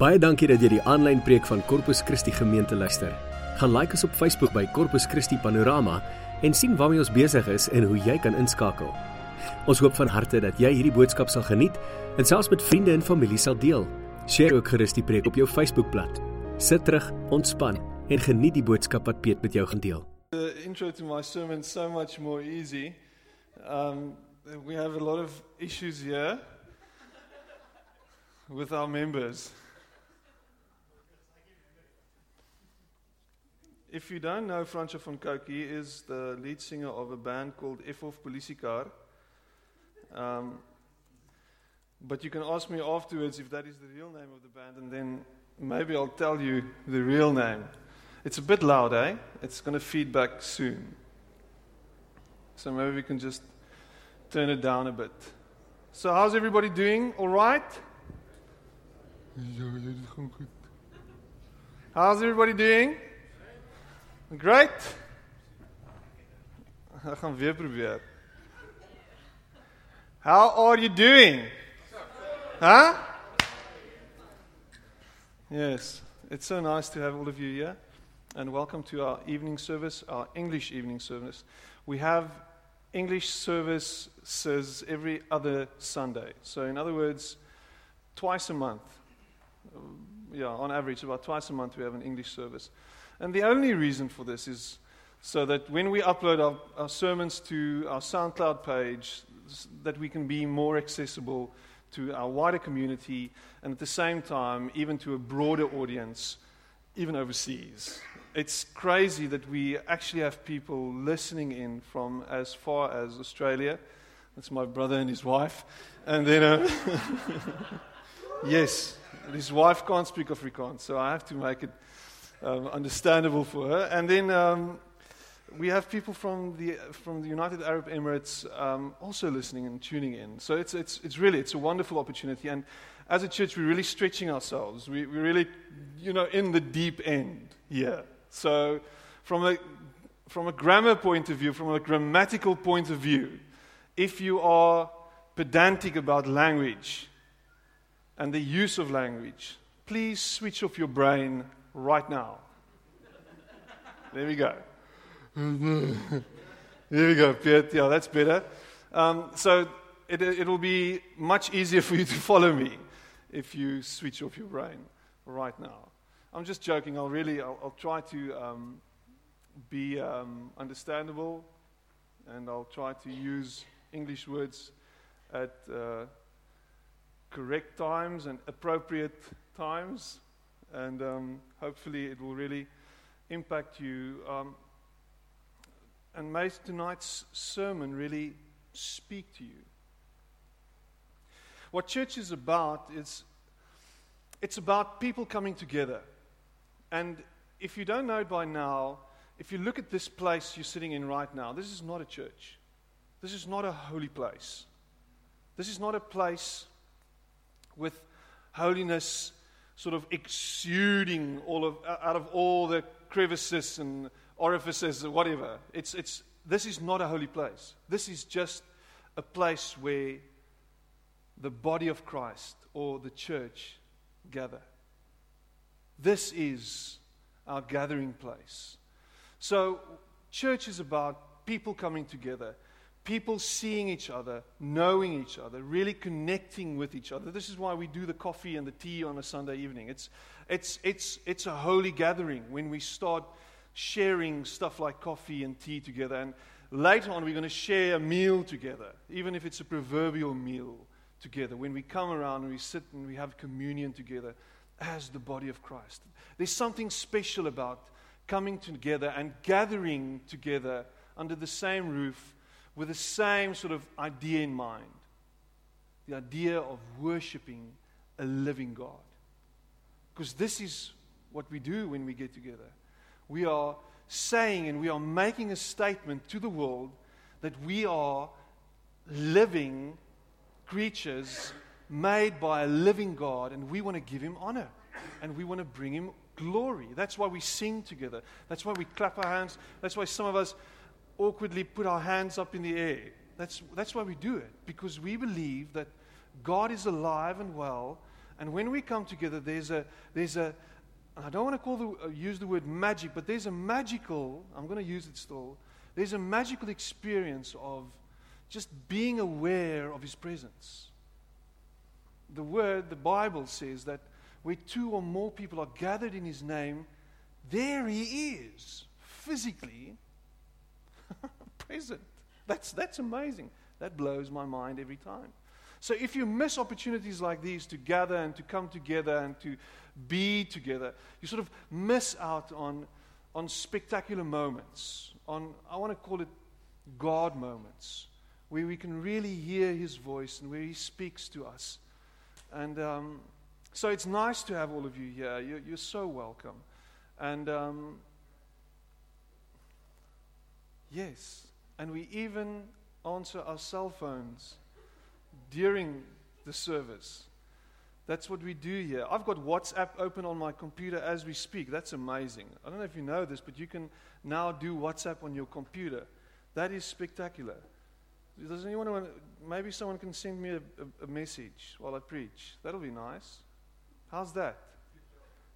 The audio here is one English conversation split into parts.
Baie dankie dat jy die aanlyn preek van Corpus Christi gemeente luister. Gaan like ons op Facebook by Corpus Christi Panorama en sien waarmee ons besig is en hoe jy kan inskakel. Ons hoop van harte dat jy hierdie boodskap sal geniet en selfs met vriende en familie sal deel. Deel ook gerus die preek op jou Facebookblad. Sit terug, ontspan en geniet die boodskap wat Piet met jou gaan deel. The intro to my sermon so much more easy. Um, we have a lot of issues here with our members. If you don't know, Francois van Coke, he is the lead singer of a band called F-Off Politicar. Um, but you can ask me afterwards if that is the real name of the band, and then maybe I'll tell you the real name. It's a bit loud, eh? It's going to feed back soon. So maybe we can just turn it down a bit. So, how's everybody doing? All right? How's everybody doing? Great. Ek gaan weer probeer. How are you doing? Huh? Yes. It's so nice to have all of you here and welcome to our evening service, our English evening service. We have English services every other Sunday. So in other words, twice a month. Yeah, on average about twice a month we have an English service. And the only reason for this is so that when we upload our, our sermons to our SoundCloud page, that we can be more accessible to our wider community and at the same time, even to a broader audience, even overseas. It's crazy that we actually have people listening in from as far as Australia. That's my brother and his wife. And then, uh, yes, his wife can't speak Afrikaans, so I have to make it um, understandable for her. And then um, we have people from the from the United Arab Emirates um, also listening and tuning in. So it's it's it's really it's a wonderful opportunity. And as a church, we're really stretching ourselves. We we're really you know in the deep end here. So from a from a grammar point of view, from a grammatical point of view, if you are pedantic about language and the use of language, please switch off your brain right now. There we go. there we go, Piet. Yeah, that's better. Um, so it, it'll be much easier for you to follow me if you switch off your brain right now. I'm just joking. I'll really, I'll, I'll try to um, be um, understandable, and I'll try to use English words at uh, correct times and appropriate times, and um, hopefully it will really impact you. Um, and may tonight's sermon really speak to you. What church is about is it's about people coming together. And if you don't know by now, if you look at this place you're sitting in right now, this is not a church. This is not a holy place. This is not a place with holiness sort of exuding all of, out of all the crevices and orifices or whatever. It's, it's, this is not a holy place. This is just a place where the body of Christ or the church gather. This is our gathering place. So, church is about people coming together, people seeing each other, knowing each other, really connecting with each other. This is why we do the coffee and the tea on a Sunday evening. It's, it's, it's, it's a holy gathering when we start sharing stuff like coffee and tea together. And later on, we're going to share a meal together, even if it's a proverbial meal together. When we come around and we sit and we have communion together as the body of Christ. There's something special about coming together and gathering together under the same roof with the same sort of idea in mind the idea of worshiping a living God. Because this is what we do when we get together. We are saying and we are making a statement to the world that we are living creatures made by a living God and we want to give him honor and we want to bring him glory. That's why we sing together. That's why we clap our hands. That's why some of us awkwardly put our hands up in the air. That's, that's why we do it, because we believe that God is alive and well, And when we come together, there's a, there's a, I don't want to call the, uh, use the word magic, but there's a magical, I'm going to use it still, there's a magical experience of just being aware of His presence. The word, the Bible says that where two or more people are gathered in His name, there He is, physically present. That's, that's amazing. That blows my mind every time. So if you miss opportunities like these to gather and to come together and to be together, you sort of miss out on, on spectacular moments, on, I want to call it God moments, where we can really hear His voice and where He speaks to us. And um, so it's nice to have all of you here. You're, you're so welcome. And um, yes, and we even answer our cell phones during the service. That's what we do here. I've got WhatsApp open on my computer as we speak. That's amazing. I don't know if you know this, but you can now do WhatsApp on your computer. That is spectacular. Does anyone want maybe someone can send me a, a, a message while I preach? That'll be nice. How's that?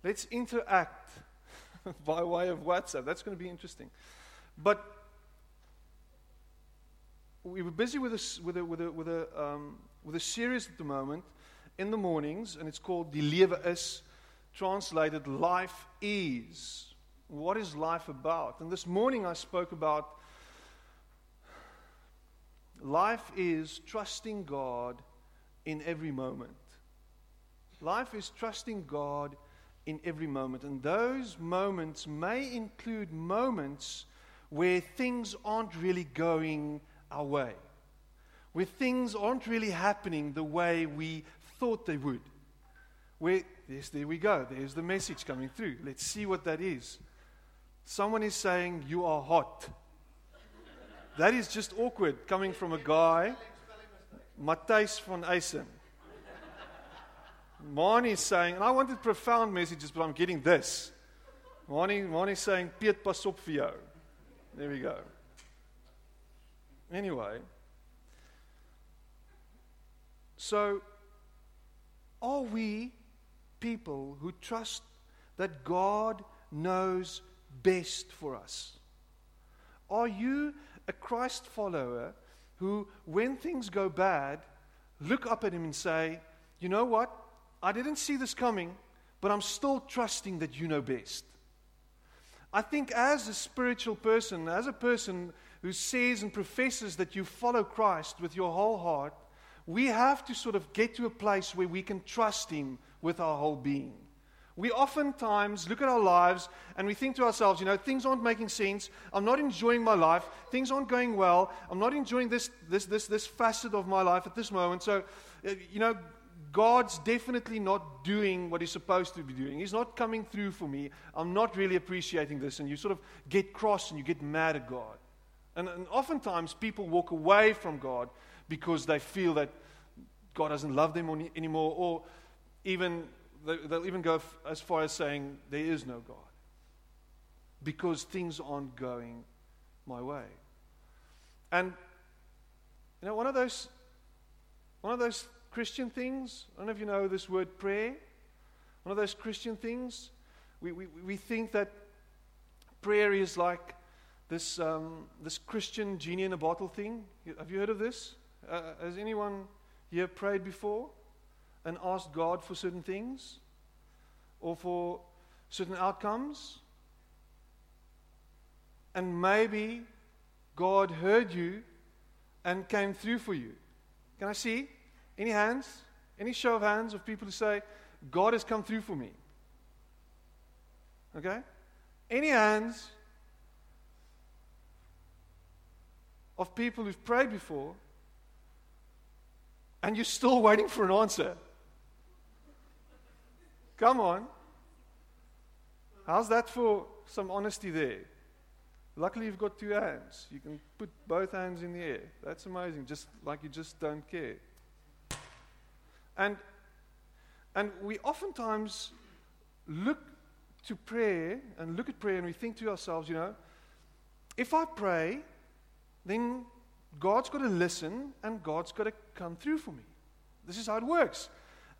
Let's interact by way of WhatsApp. That's going to be interesting. But we were busy with a, with a, with a, with a, um, with a series at the moment in the mornings, and it's called Die Lewe is, translated Life Is. What is life about? And this morning I spoke about life is trusting God in every moment. Life is trusting God in every moment. And those moments may include moments where things aren't really going our way, where things aren't really happening the way we thought they would. Where, yes, there we go. There's the message coming through. Let's see what that is. Someone is saying, You are hot. That is just awkward coming from a guy, Matthijs van Eisen. Mani is saying, and I wanted profound messages, but I'm getting this. Mani is saying, Piet, pas op vir jou. There we go. Anyway, so are we people who trust that God knows best for us? Are you a Christ follower who, when things go bad, look up at Him and say, You know what? I didn't see this coming, but I'm still trusting that you know best. I think, as a spiritual person, as a person who says and professes that you follow Christ with your whole heart, we have to sort of get to a place where we can trust Him with our whole being. We oftentimes look at our lives and we think to ourselves, you know, things aren't making sense. I'm not enjoying my life. Things aren't going well. I'm not enjoying this, this, this, this facet of my life at this moment. So, uh, you know, God's definitely not doing what He's supposed to be doing. He's not coming through for me. I'm not really appreciating this. And you sort of get cross and you get mad at God. And, and oftentimes people walk away from God because they feel that God doesn't love them anymore, or even they'll even go as far as saying there is no God because things aren't going my way. And you know, one of those one of those Christian things, I don't know if you know this word prayer. One of those Christian things, we, we, we think that prayer is like this, um, this Christian genie in a bottle thing. Have you heard of this? Uh, has anyone here prayed before and asked God for certain things or for certain outcomes? And maybe God heard you and came through for you. Can I see? Any hands? Any show of hands of people who say, God has come through for me? Okay? Any hands of people who've prayed before and you're still waiting for an answer. Come on. How's that for some honesty there? Luckily, you've got two hands. You can put both hands in the air. That's amazing, just like you just don't care. And, and we oftentimes look to prayer and look at prayer and we think to ourselves, you know, if I pray, then God's got to listen and God's got to come through for me. This is how it works.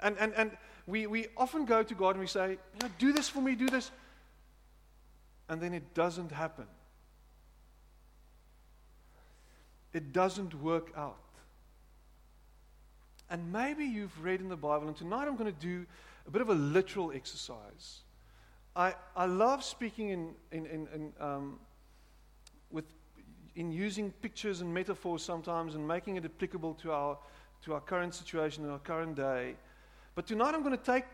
And, and, and we, we often go to God and we say, you know, do this for me, do this. And then it doesn't happen. It doesn't work out. And maybe you've read in the Bible, and tonight I'm going to do a bit of a literal exercise. I, I love speaking in, in, in, in um, in using pictures and metaphors sometimes and making it applicable to our, to our current situation and our current day. But tonight I'm going to take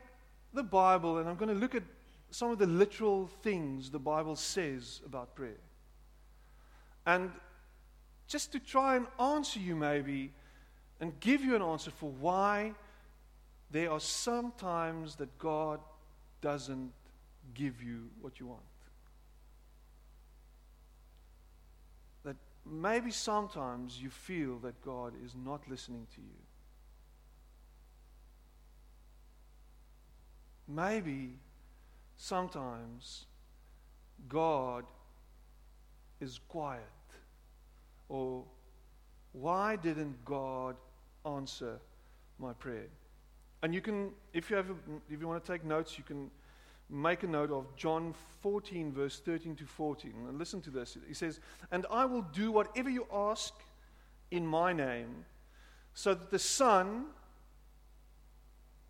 the Bible and I'm going to look at some of the literal things the Bible says about prayer. And just to try and answer you, maybe, and give you an answer for why there are some times that God doesn't give you what you want. That maybe sometimes you feel that God is not listening to you. Maybe sometimes God is quiet. Or why didn't God answer my prayer? And you can, if you, have, if you want to take notes, you can make a note of John 14, verse 13 to 14. And listen to this. He says, And I will do whatever you ask in my name, so that the Son,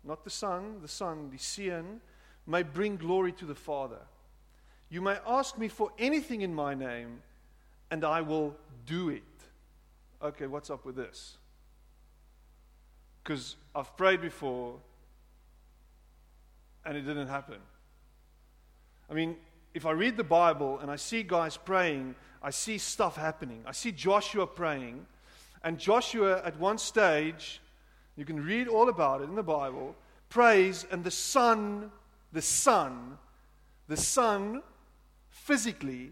not the Son, the Son, the Seon, may bring glory to the Father. You may ask me for anything in my name, and I will do it. Okay, what's up with this? Because I've prayed before and it didn't happen. I mean, if I read the Bible and I see guys praying, I see stuff happening. I see Joshua praying, and Joshua at one stage, you can read all about it in the Bible, prays, and the sun, the sun, the sun physically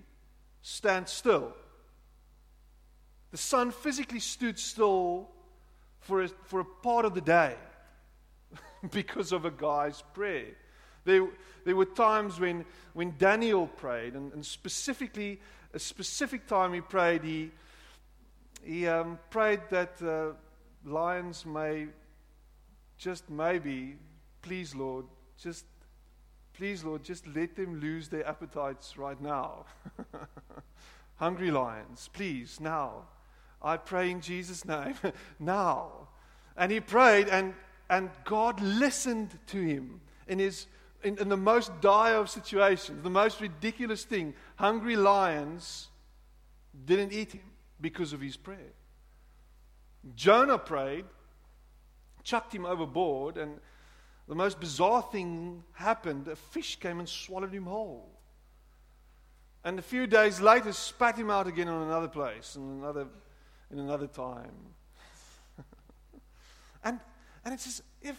stands still. The sun physically stood still for a, for a part of the day because of a guy's prayer. There, there were times when, when Daniel prayed, and, and specifically, a specific time he prayed, he, he um, prayed that uh, lions may just maybe, please, Lord, just, please, Lord, just let them lose their appetites right now. Hungry lions, please, now. I pray in Jesus' name now. And he prayed, and, and God listened to him in, his, in, in the most dire of situations, the most ridiculous thing. Hungry lions didn't eat him because of his prayer. Jonah prayed, chucked him overboard, and the most bizarre thing happened. A fish came and swallowed him whole. And a few days later, spat him out again on another place, and another in another time. and, and it's as if,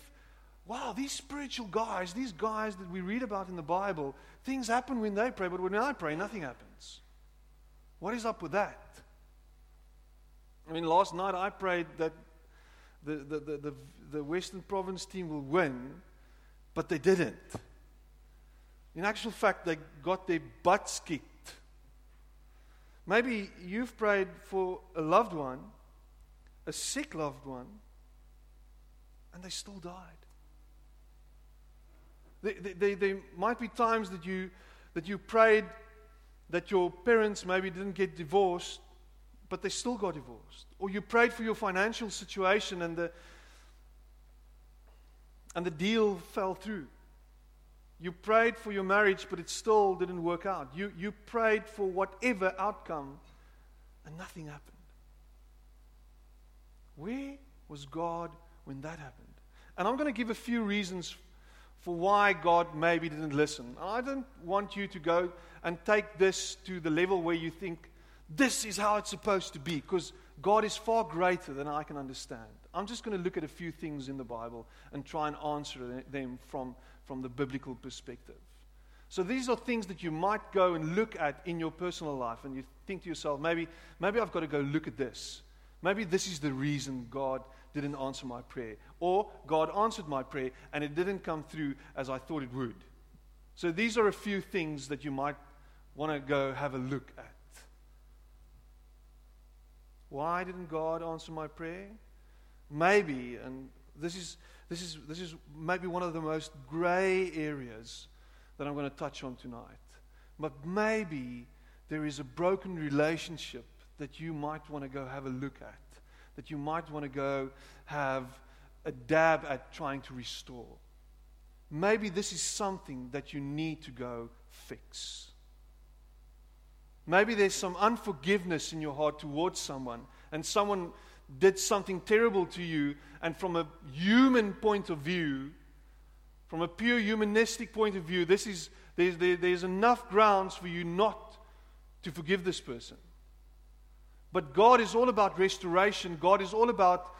wow, these spiritual guys, these guys that we read about in the Bible, things happen when they pray, but when I pray, nothing happens. What is up with that? I mean, last night I prayed that the, the, the, the, the Western Province team will win, but they didn't. In actual fact, they got their butts kicked Maybe you've prayed for a loved one, a sick loved one, and they still died. There, might be times that you, that you prayed that your parents maybe didn't get divorced, but they still got divorced. Or you prayed for your financial situation and the, and the deal fell through. You prayed for your marriage, but it still didn't work out. You, you prayed for whatever outcome, and nothing happened. Where was God when that happened? And I'm going to give a few reasons for why God maybe didn't listen. I don't want you to go and take this to the level where you think this is how it's supposed to be, because God is far greater than I can understand. I'm just going to look at a few things in the Bible and try and answer them from from the biblical perspective. So these are things that you might go and look at in your personal life, and you think to yourself, maybe, maybe I've got to go look at this. Maybe this is the reason God didn't answer my prayer. Or God answered my prayer and it didn't come through as I thought it would. So these are a few things that you might want to go have a look at. Why didn't God answer my prayer? Maybe, and this is, this is, this is maybe one of the most gray areas that I'm going to touch on tonight. But maybe there is a broken relationship that you might want to go have a look at, that you might want to go have a dab at trying to restore. Maybe this is something that you need to go fix. Maybe there's some unforgiveness in your heart towards someone, and someone did something terrible to you, and from a human point of view, from a pure humanistic point of view, this is, there's, there, there's enough grounds for you not to forgive this person. But God is all about restoration, God is all about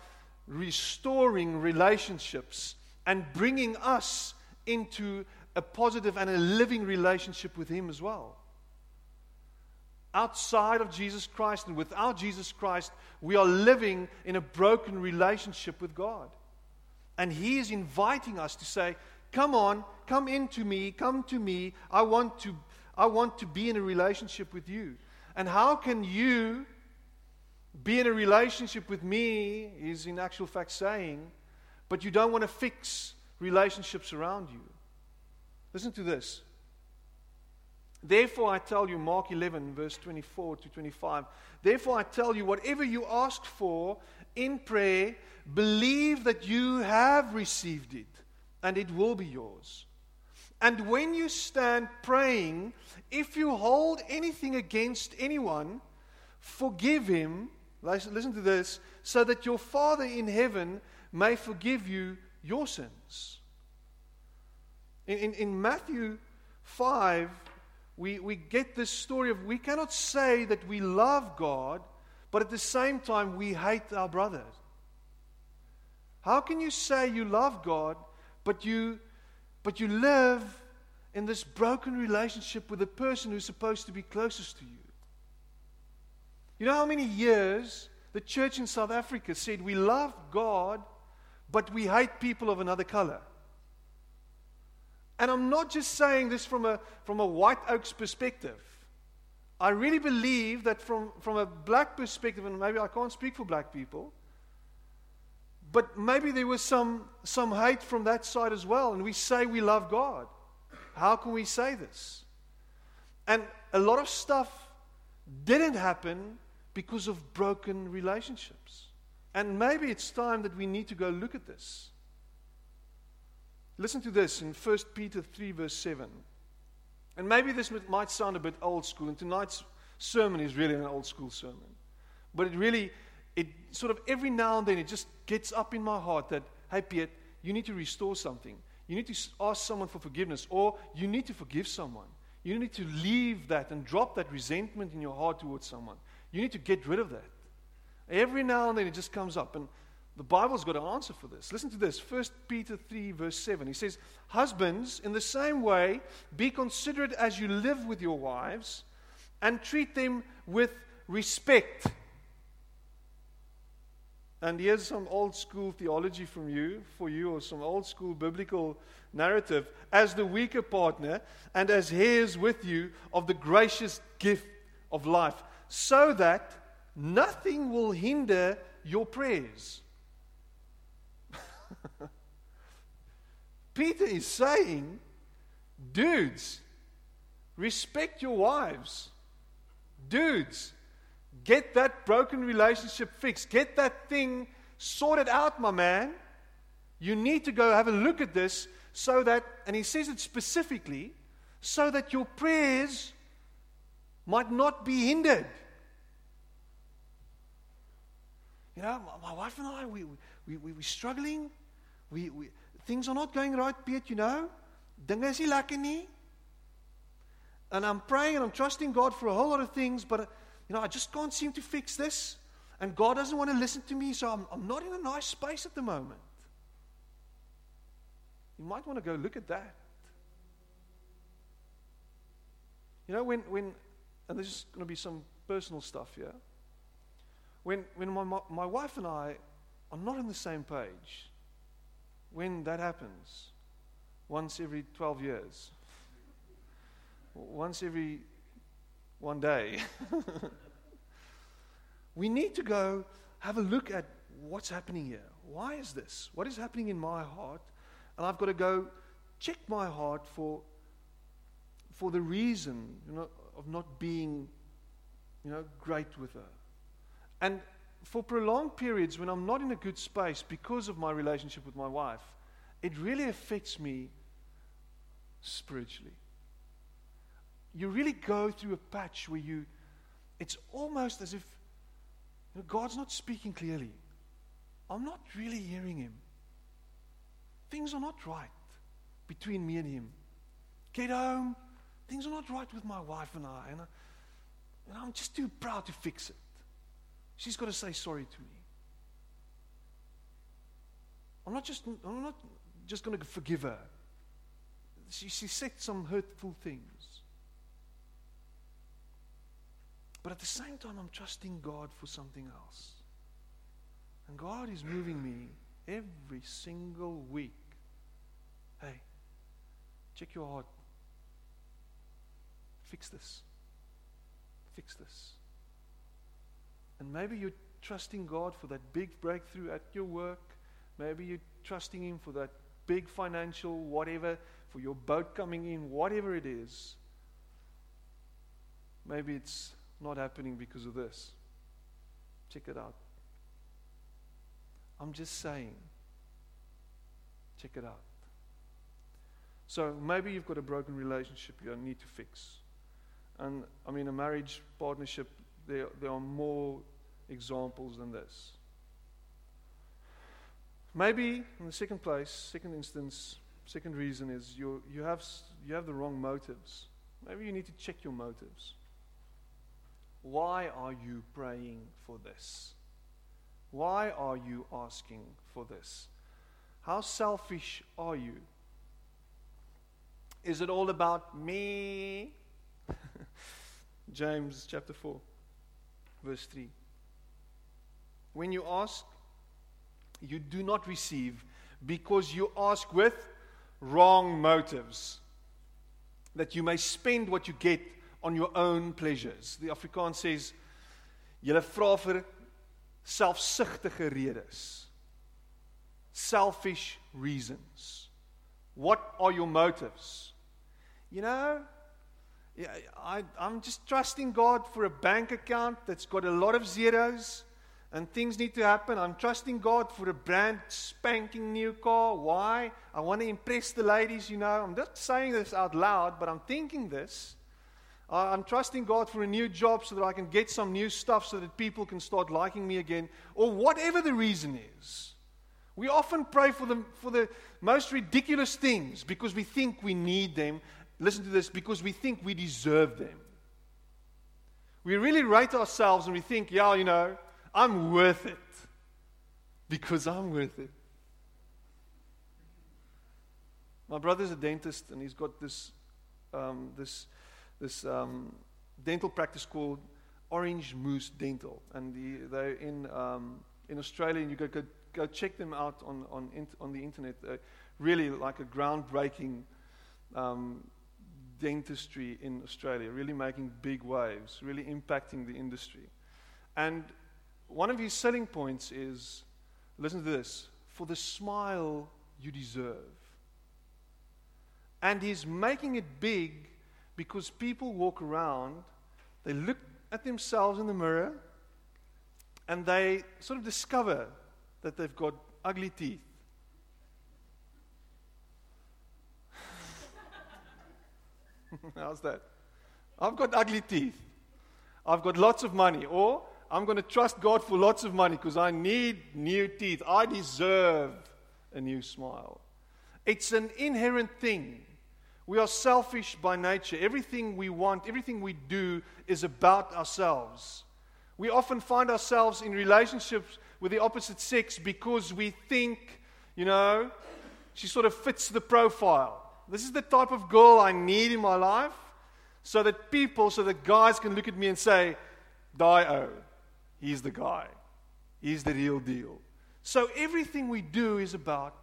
restoring relationships and bringing us into a positive and a living relationship with Him as well. Outside of Jesus Christ and without Jesus Christ, we are living in a broken relationship with God. And He is inviting us to say, Come on, come into me, come to me. I want to, I want to be in a relationship with you. And how can you be in a relationship with me? Is in actual fact saying, but you don't want to fix relationships around you. Listen to this. Therefore, I tell you, Mark 11, verse 24 to 25. Therefore, I tell you, whatever you ask for in prayer, believe that you have received it, and it will be yours. And when you stand praying, if you hold anything against anyone, forgive him. Listen to this so that your Father in heaven may forgive you your sins. In, in, in Matthew 5, we, we get this story of we cannot say that we love God, but at the same time we hate our brothers. How can you say you love God, but you, but you live in this broken relationship with the person who's supposed to be closest to you? You know how many years the church in South Africa said we love God, but we hate people of another color? And I'm not just saying this from a, from a white oaks perspective. I really believe that from, from a black perspective, and maybe I can't speak for black people, but maybe there was some, some hate from that side as well. And we say we love God. How can we say this? And a lot of stuff didn't happen because of broken relationships. And maybe it's time that we need to go look at this. Listen to this in 1 Peter 3, verse 7. And maybe this might sound a bit old school, and tonight's sermon is really an old school sermon. But it really, it sort of every now and then, it just gets up in my heart that, hey, Piet, you need to restore something. You need to ask someone for forgiveness, or you need to forgive someone. You need to leave that and drop that resentment in your heart towards someone. You need to get rid of that. Every now and then it just comes up. And the Bible's got an answer for this. Listen to this 1 Peter 3, verse 7. He says, Husbands, in the same way, be considerate as you live with your wives and treat them with respect. And here's some old school theology from you, for you, or some old school biblical narrative. As the weaker partner and as heirs with you of the gracious gift of life, so that nothing will hinder your prayers. Peter is saying, dudes, respect your wives. Dudes, get that broken relationship fixed. Get that thing sorted out, my man. You need to go have a look at this so that, and he says it specifically, so that your prayers might not be hindered. You know, my, wife and I, we, we, we, we're struggling. We, we, things are not going right, Piet, you know. Dinge is lekker nie. And I'm praying and I'm trusting God for a whole lot of things, but you know, I just can't seem to fix this. And God doesn't want to listen to me, so I'm, I'm not in a nice space at the moment. You might want to go look at that. You know, when, when and this is going to be some personal stuff here. When, when my, my wife and I are not on the same page, when that happens, once every 12 years, once every one day, we need to go have a look at what's happening here? Why is this? What is happening in my heart? And I've got to go check my heart for, for the reason you know, of not being you know, great with her. And for prolonged periods when I'm not in a good space because of my relationship with my wife, it really affects me spiritually. You really go through a patch where you, it's almost as if you know, God's not speaking clearly. I'm not really hearing Him. Things are not right between me and Him. Get home, things are not right with my wife and I. And, I, and I'm just too proud to fix it. She's got to say sorry to me. I'm not just, I'm not just going to forgive her. She, she said some hurtful things. But at the same time, I'm trusting God for something else. And God is moving me every single week. Hey, check your heart. Fix this. Fix this. And maybe you're trusting God for that big breakthrough at your work. Maybe you're trusting Him for that big financial whatever, for your boat coming in, whatever it is. Maybe it's not happening because of this. Check it out. I'm just saying. Check it out. So maybe you've got a broken relationship you need to fix. And I mean, a marriage partnership, there, there are more examples than this. Maybe, in the second place, second instance, second reason is you, you, have, you have the wrong motives. Maybe you need to check your motives. Why are you praying for this? Why are you asking for this? How selfish are you? Is it all about me? James chapter 4, verse 3. When you ask, you do not receive because you ask with wrong motives, that you may spend what you get on your own pleasures. Die Afrikaans says, julle vra vir selfsugtige redes. Selfish reasons. What are your motives? You know, I, I'm just trusting God for a bank account that's got a lot of zeros and things need to happen. I'm trusting God for a brand spanking new car. Why? I want to impress the ladies, you know. I'm just saying this out loud, but I'm thinking this. I'm trusting God for a new job so that I can get some new stuff so that people can start liking me again, or whatever the reason is. We often pray for the, for the most ridiculous things because we think we need them. Listen to this because we think we deserve them. We really rate ourselves and we think, yeah, you know, I'm worth it because I'm worth it. My brother's a dentist and he's got this, um, this this um, dental practice called Orange Moose Dental, and the, they're in um, in Australia. And you go, go go check them out on on on the internet. Uh, really, like a groundbreaking um, dentistry in Australia, really making big waves, really impacting the industry. And one of his selling points is, listen to this: for the smile you deserve. And he's making it big because people walk around, they look at themselves in the mirror, and they sort of discover that they've got ugly teeth. How's that? I've got ugly teeth. I've got lots of money. Or I'm going to trust God for lots of money because I need new teeth. I deserve a new smile. It's an inherent thing we are selfish by nature. Everything we want, everything we do is about ourselves. We often find ourselves in relationships with the opposite sex because we think, you know, she sort of fits the profile. This is the type of girl I need in my life so that people, so that guys can look at me and say, Dio, oh, he's the guy. He's the real deal. So everything we do is about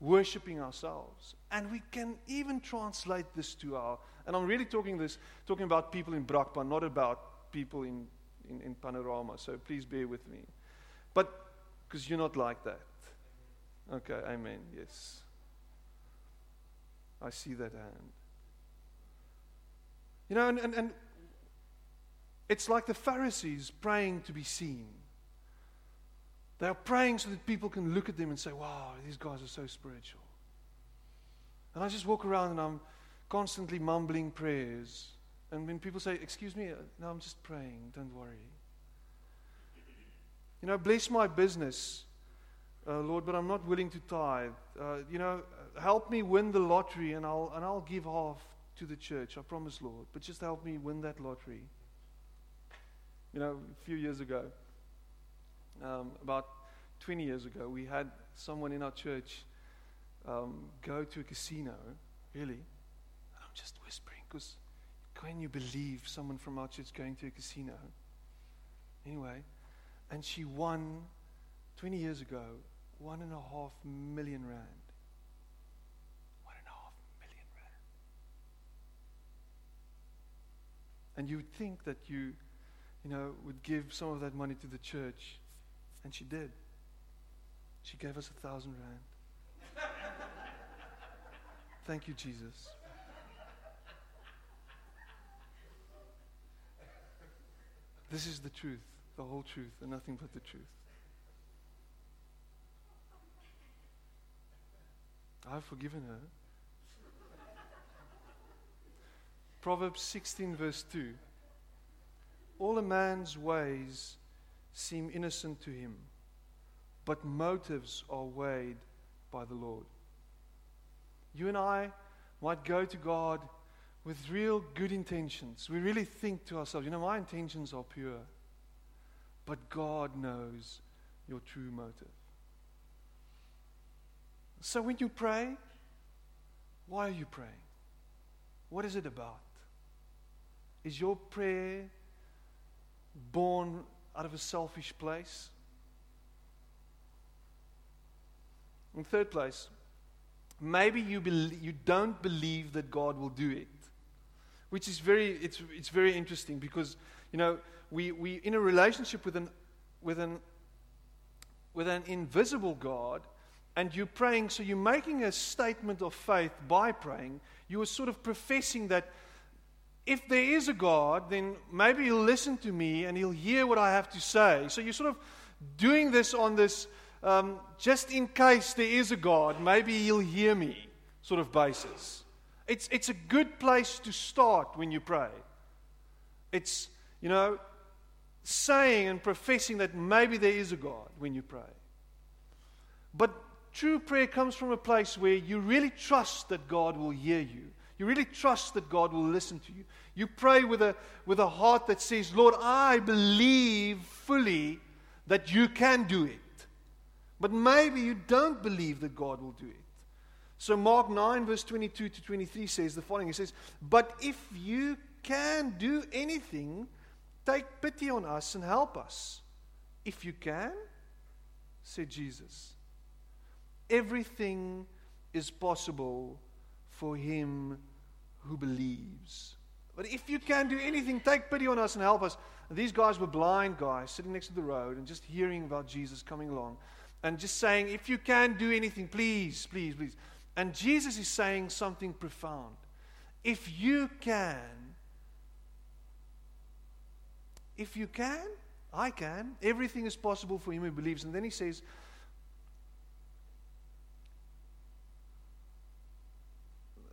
worshiping ourselves. And we can even translate this to our, and I'm really talking this, talking about people in Brakpan, not about people in, in, in Panorama. So please bear with me. But because you're not like that. Okay, amen. Yes. I see that hand. You know, and, and, and it's like the Pharisees praying to be seen. They are praying so that people can look at them and say, wow, these guys are so spiritual. And I just walk around and I'm constantly mumbling prayers. And when people say, Excuse me, no, I'm just praying, don't worry. You know, bless my business, uh, Lord, but I'm not willing to tithe. Uh, you know, help me win the lottery and I'll, and I'll give half to the church. I promise, Lord. But just help me win that lottery. You know, a few years ago, um, about 20 years ago, we had someone in our church um, go to a casino, really. And I'm just whispering because can you believe someone from our church going to a casino? Anyway, and she won 20 years ago one and a half million rand. One and a half million rand. And you would think that you, you know, would give some of that money to the church. And she did. She gave us a thousand rand. Thank you, Jesus. This is the truth, the whole truth, and nothing but the truth. I've forgiven her. Proverbs 16, verse 2. All a man's ways seem innocent to him, but motives are weighed by the Lord. You and I might go to God with real good intentions. We really think to ourselves, you know, my intentions are pure. But God knows your true motive. So when you pray, why are you praying? What is it about? Is your prayer born out of a selfish place? In third place, maybe you, you don't believe that God will do it which is very, it's, it's very interesting because, you know, we, we in a relationship with an, with, an, with an invisible God, and you're praying, so you're making a statement of faith by praying. You are sort of professing that if there is a God, then maybe He'll listen to me and He'll hear what I have to say. So you're sort of doing this on this um, just in case there is a God, maybe He'll hear me sort of basis. It's, it's a good place to start when you pray. It's, you know, saying and professing that maybe there is a God when you pray. But true prayer comes from a place where you really trust that God will hear you. You really trust that God will listen to you. You pray with a, with a heart that says, Lord, I believe fully that you can do it. But maybe you don't believe that God will do it. So, Mark 9, verse 22 to 23 says the following He says, But if you can do anything, take pity on us and help us. If you can, said Jesus, everything is possible for him who believes. But if you can do anything, take pity on us and help us. And these guys were blind guys sitting next to the road and just hearing about Jesus coming along and just saying, If you can do anything, please, please, please. And Jesus is saying something profound. If you can, if you can, I can. Everything is possible for him who believes. And then he says,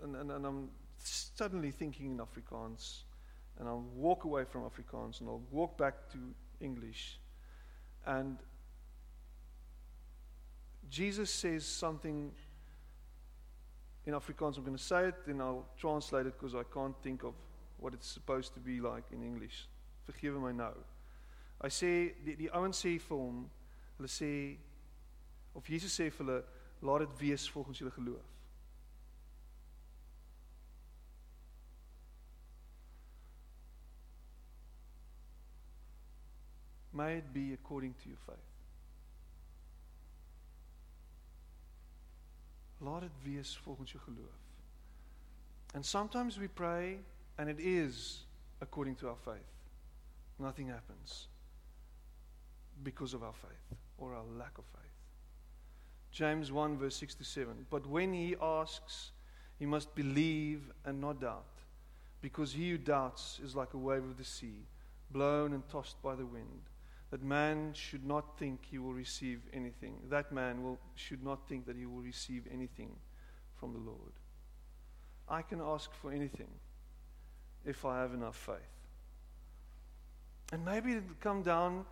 and, and, and I'm suddenly thinking in Afrikaans, and I'll walk away from Afrikaans and I'll walk back to English. And Jesus says something in Afrikaans. I'm going to say it, then I'll translate it because I can't think of what it's supposed to be like in English. Vergewe my nou. Hy sê die die ouens sê vir hom, hulle sê of Jesus sê vir hulle, laat dit wees volgens julle geloof. May it be according to your faith. Laat dit wees volgens jou geloof. And sometimes we pray and it is according to our faith. Nothing happens. because of our faith or our lack of faith. James 1, verse 6 to 7. But when he asks, he must believe and not doubt, because he who doubts is like a wave of the sea, blown and tossed by the wind. That man should not think he will receive anything. That man will, should not think that he will receive anything from the Lord. I can ask for anything if I have enough faith. And maybe it'll come down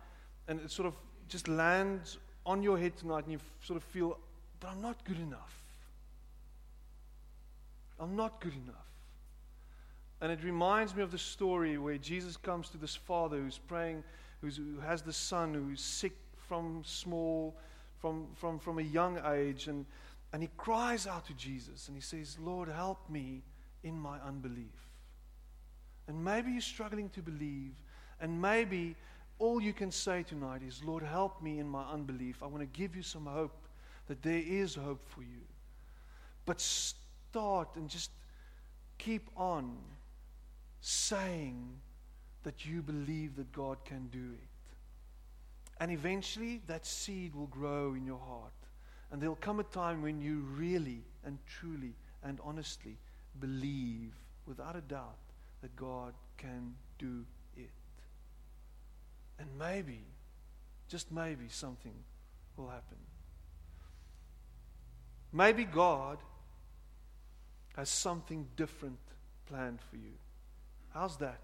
and it sort of just lands on your head tonight and you sort of feel that I'm not good enough. I'm not good enough. And it reminds me of the story where Jesus comes to this father who's praying, who has the son who's sick from small, from, from, from a young age. And, and he cries out to Jesus and he says, Lord, help me in my unbelief. And maybe you're struggling to believe, and maybe all you can say tonight is, Lord, help me in my unbelief. I want to give you some hope that there is hope for you. But start and just keep on saying that you believe that God can do it. And eventually that seed will grow in your heart. And there'll come a time when you really and truly and honestly believe without a doubt that God can do it. And maybe, just maybe, something will happen. Maybe God has something different planned for you. How's that?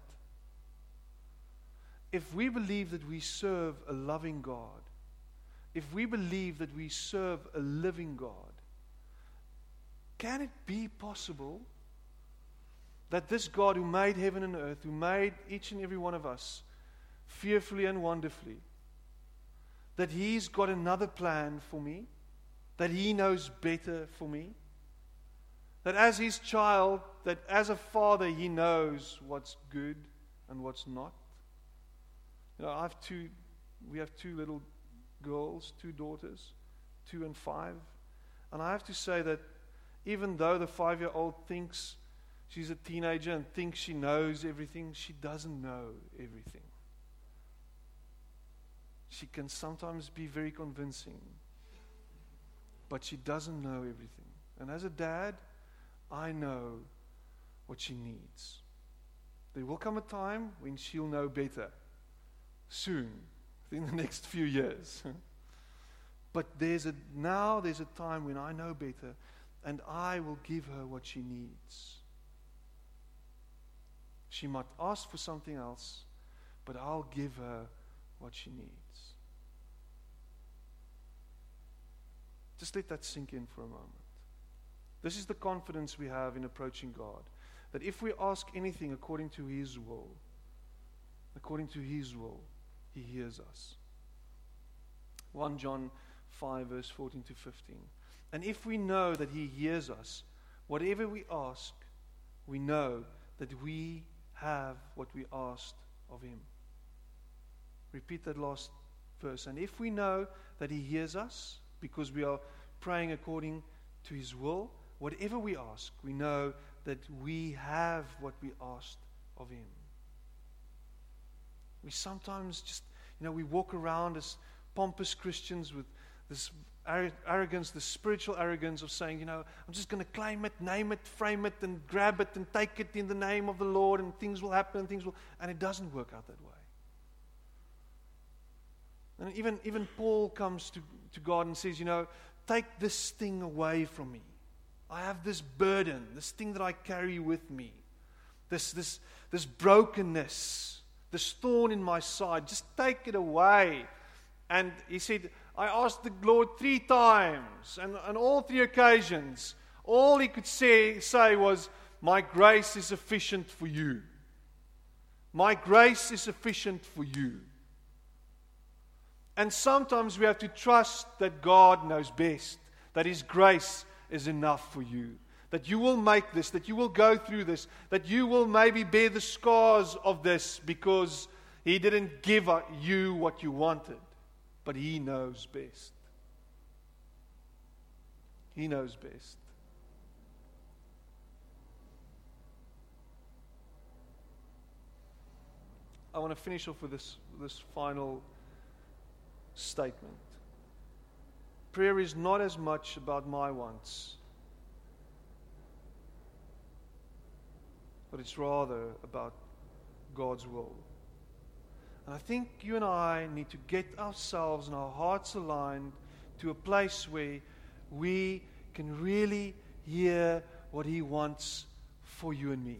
If we believe that we serve a loving God, if we believe that we serve a living God, can it be possible that this God who made heaven and earth, who made each and every one of us fearfully and wonderfully, that He's got another plan for me, that He knows better for me, that as His child, that as a father, He knows what's good and what's not. You know, I have two, we have two little girls, two daughters, two and five. And I have to say that even though the five year old thinks she's a teenager and thinks she knows everything, she doesn't know everything. She can sometimes be very convincing, but she doesn't know everything. And as a dad, I know what she needs. There will come a time when she'll know better soon, in the next few years. but there's a, now there's a time when I know better and I will give her what she needs. She might ask for something else, but I'll give her what she needs. Just let that sink in for a moment. This is the confidence we have in approaching God. That if we ask anything according to His will, according to His will, he hears us. 1 John 5, verse 14 to 15. And if we know that He hears us, whatever we ask, we know that we have what we asked of Him. Repeat that last verse. And if we know that He hears us, because we are praying according to His will, whatever we ask, we know that we have what we asked of Him. We sometimes just, you know, we walk around as pompous Christians with this arrogance, the spiritual arrogance of saying, you know, I'm just going to claim it, name it, frame it, and grab it and take it in the name of the Lord, and things will happen, and things will, and it doesn't work out that way. And even, even Paul comes to, to God and says, you know, take this thing away from me. I have this burden, this thing that I carry with me, this, this, this brokenness this thorn in my side. Just take it away. And he said, I asked the Lord three times, and on all three occasions, all he could say, say was, My grace is sufficient for you. My grace is sufficient for you. And sometimes we have to trust that God knows best, that His grace is enough for you that you will make this, that you will go through this, that you will maybe bear the scars of this because He didn't give you what you wanted, but He knows best. He knows best. I want to finish off with this, this final statement. Prayer is not as much about my wants, but it's rather about God's will. And I think you and I need to get ourselves and our hearts aligned to a place where we can really hear what He wants for you and me.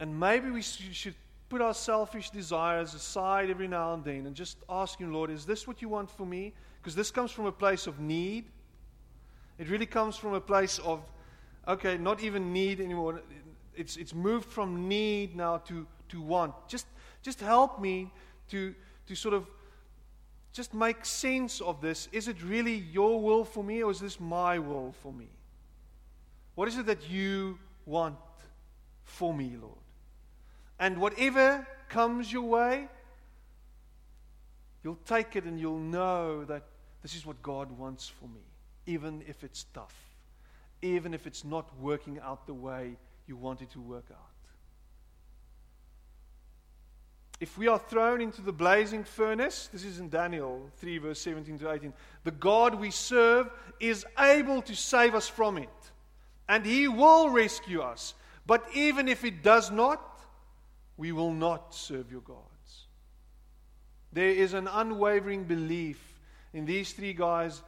And maybe we should put our selfish desires aside every now and then and just ask Him, Lord, is this what you want for me? Because this comes from a place of need. It really comes from a place of, okay, not even need anymore. It's, it's moved from need now to, to want. Just, just help me to, to sort of just make sense of this. Is it really your will for me or is this my will for me? What is it that you want for me, Lord? And whatever comes your way, you'll take it and you'll know that this is what God wants for me, even if it's tough, even if it's not working out the way you want it to work out. If we are thrown into the blazing furnace, this is in Daniel 3, verse 17 to 18, the God we serve is able to save us from it, and He will rescue us. But even if it does not, we will not serve your gods. There is an unwavering belief in these three guys'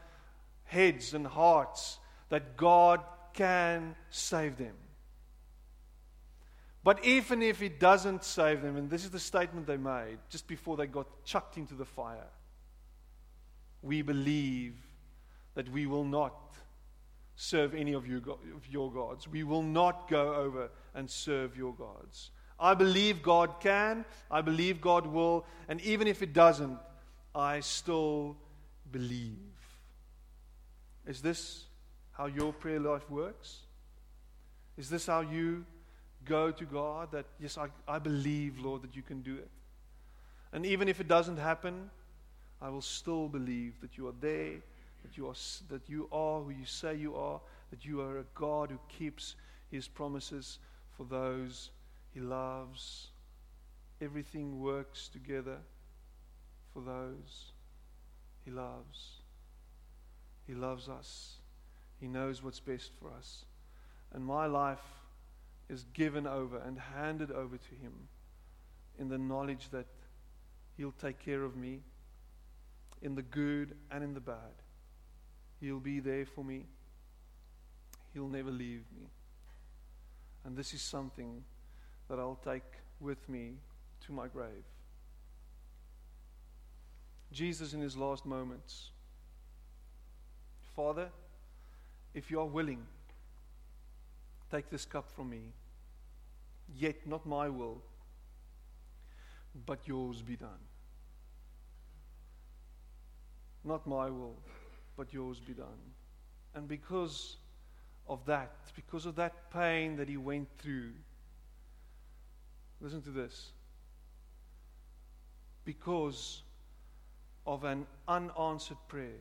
heads and hearts that God can save them. But even if it doesn't save them, and this is the statement they made just before they got chucked into the fire, we believe that we will not serve any of, you, of your gods. We will not go over and serve your gods. I believe God can, I believe God will, and even if it doesn't, I still believe. Is this how your prayer life works? Is this how you go to God that, yes, I, I believe, Lord, that you can do it. And even if it doesn't happen, I will still believe that you are there, that you are, that you are who you say you are, that you are a God who keeps his promises for those he loves. Everything works together for those he loves. He loves us. He knows what's best for us. And my life is given over and handed over to Him in the knowledge that He'll take care of me in the good and in the bad. He'll be there for me. He'll never leave me. And this is something that I'll take with me to my grave. Jesus, in his last moments, Father, if you are willing, take this cup from me. Yet not my will, but yours be done. Not my will, but yours be done. And because of that, because of that pain that he went through, listen to this. Because of an unanswered prayer,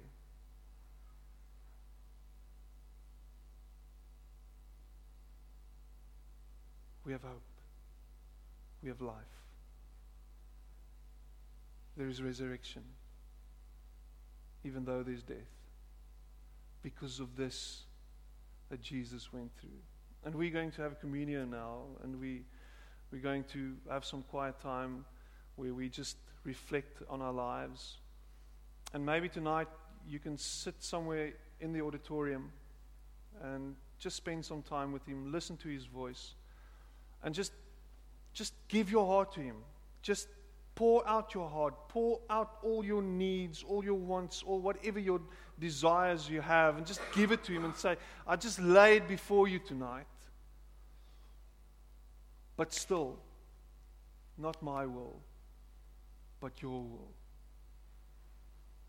we have hope. We have life. There is resurrection, even though there's death, because of this that Jesus went through. And we're going to have communion now, and we, we're going to have some quiet time where we just reflect on our lives. And maybe tonight you can sit somewhere in the auditorium and just spend some time with Him, listen to His voice and just just give your heart to him. Just pour out your heart. Pour out all your needs all your wants all whatever your desires you have and just give it to him and say i just lay it before you tonight but still not my will but your will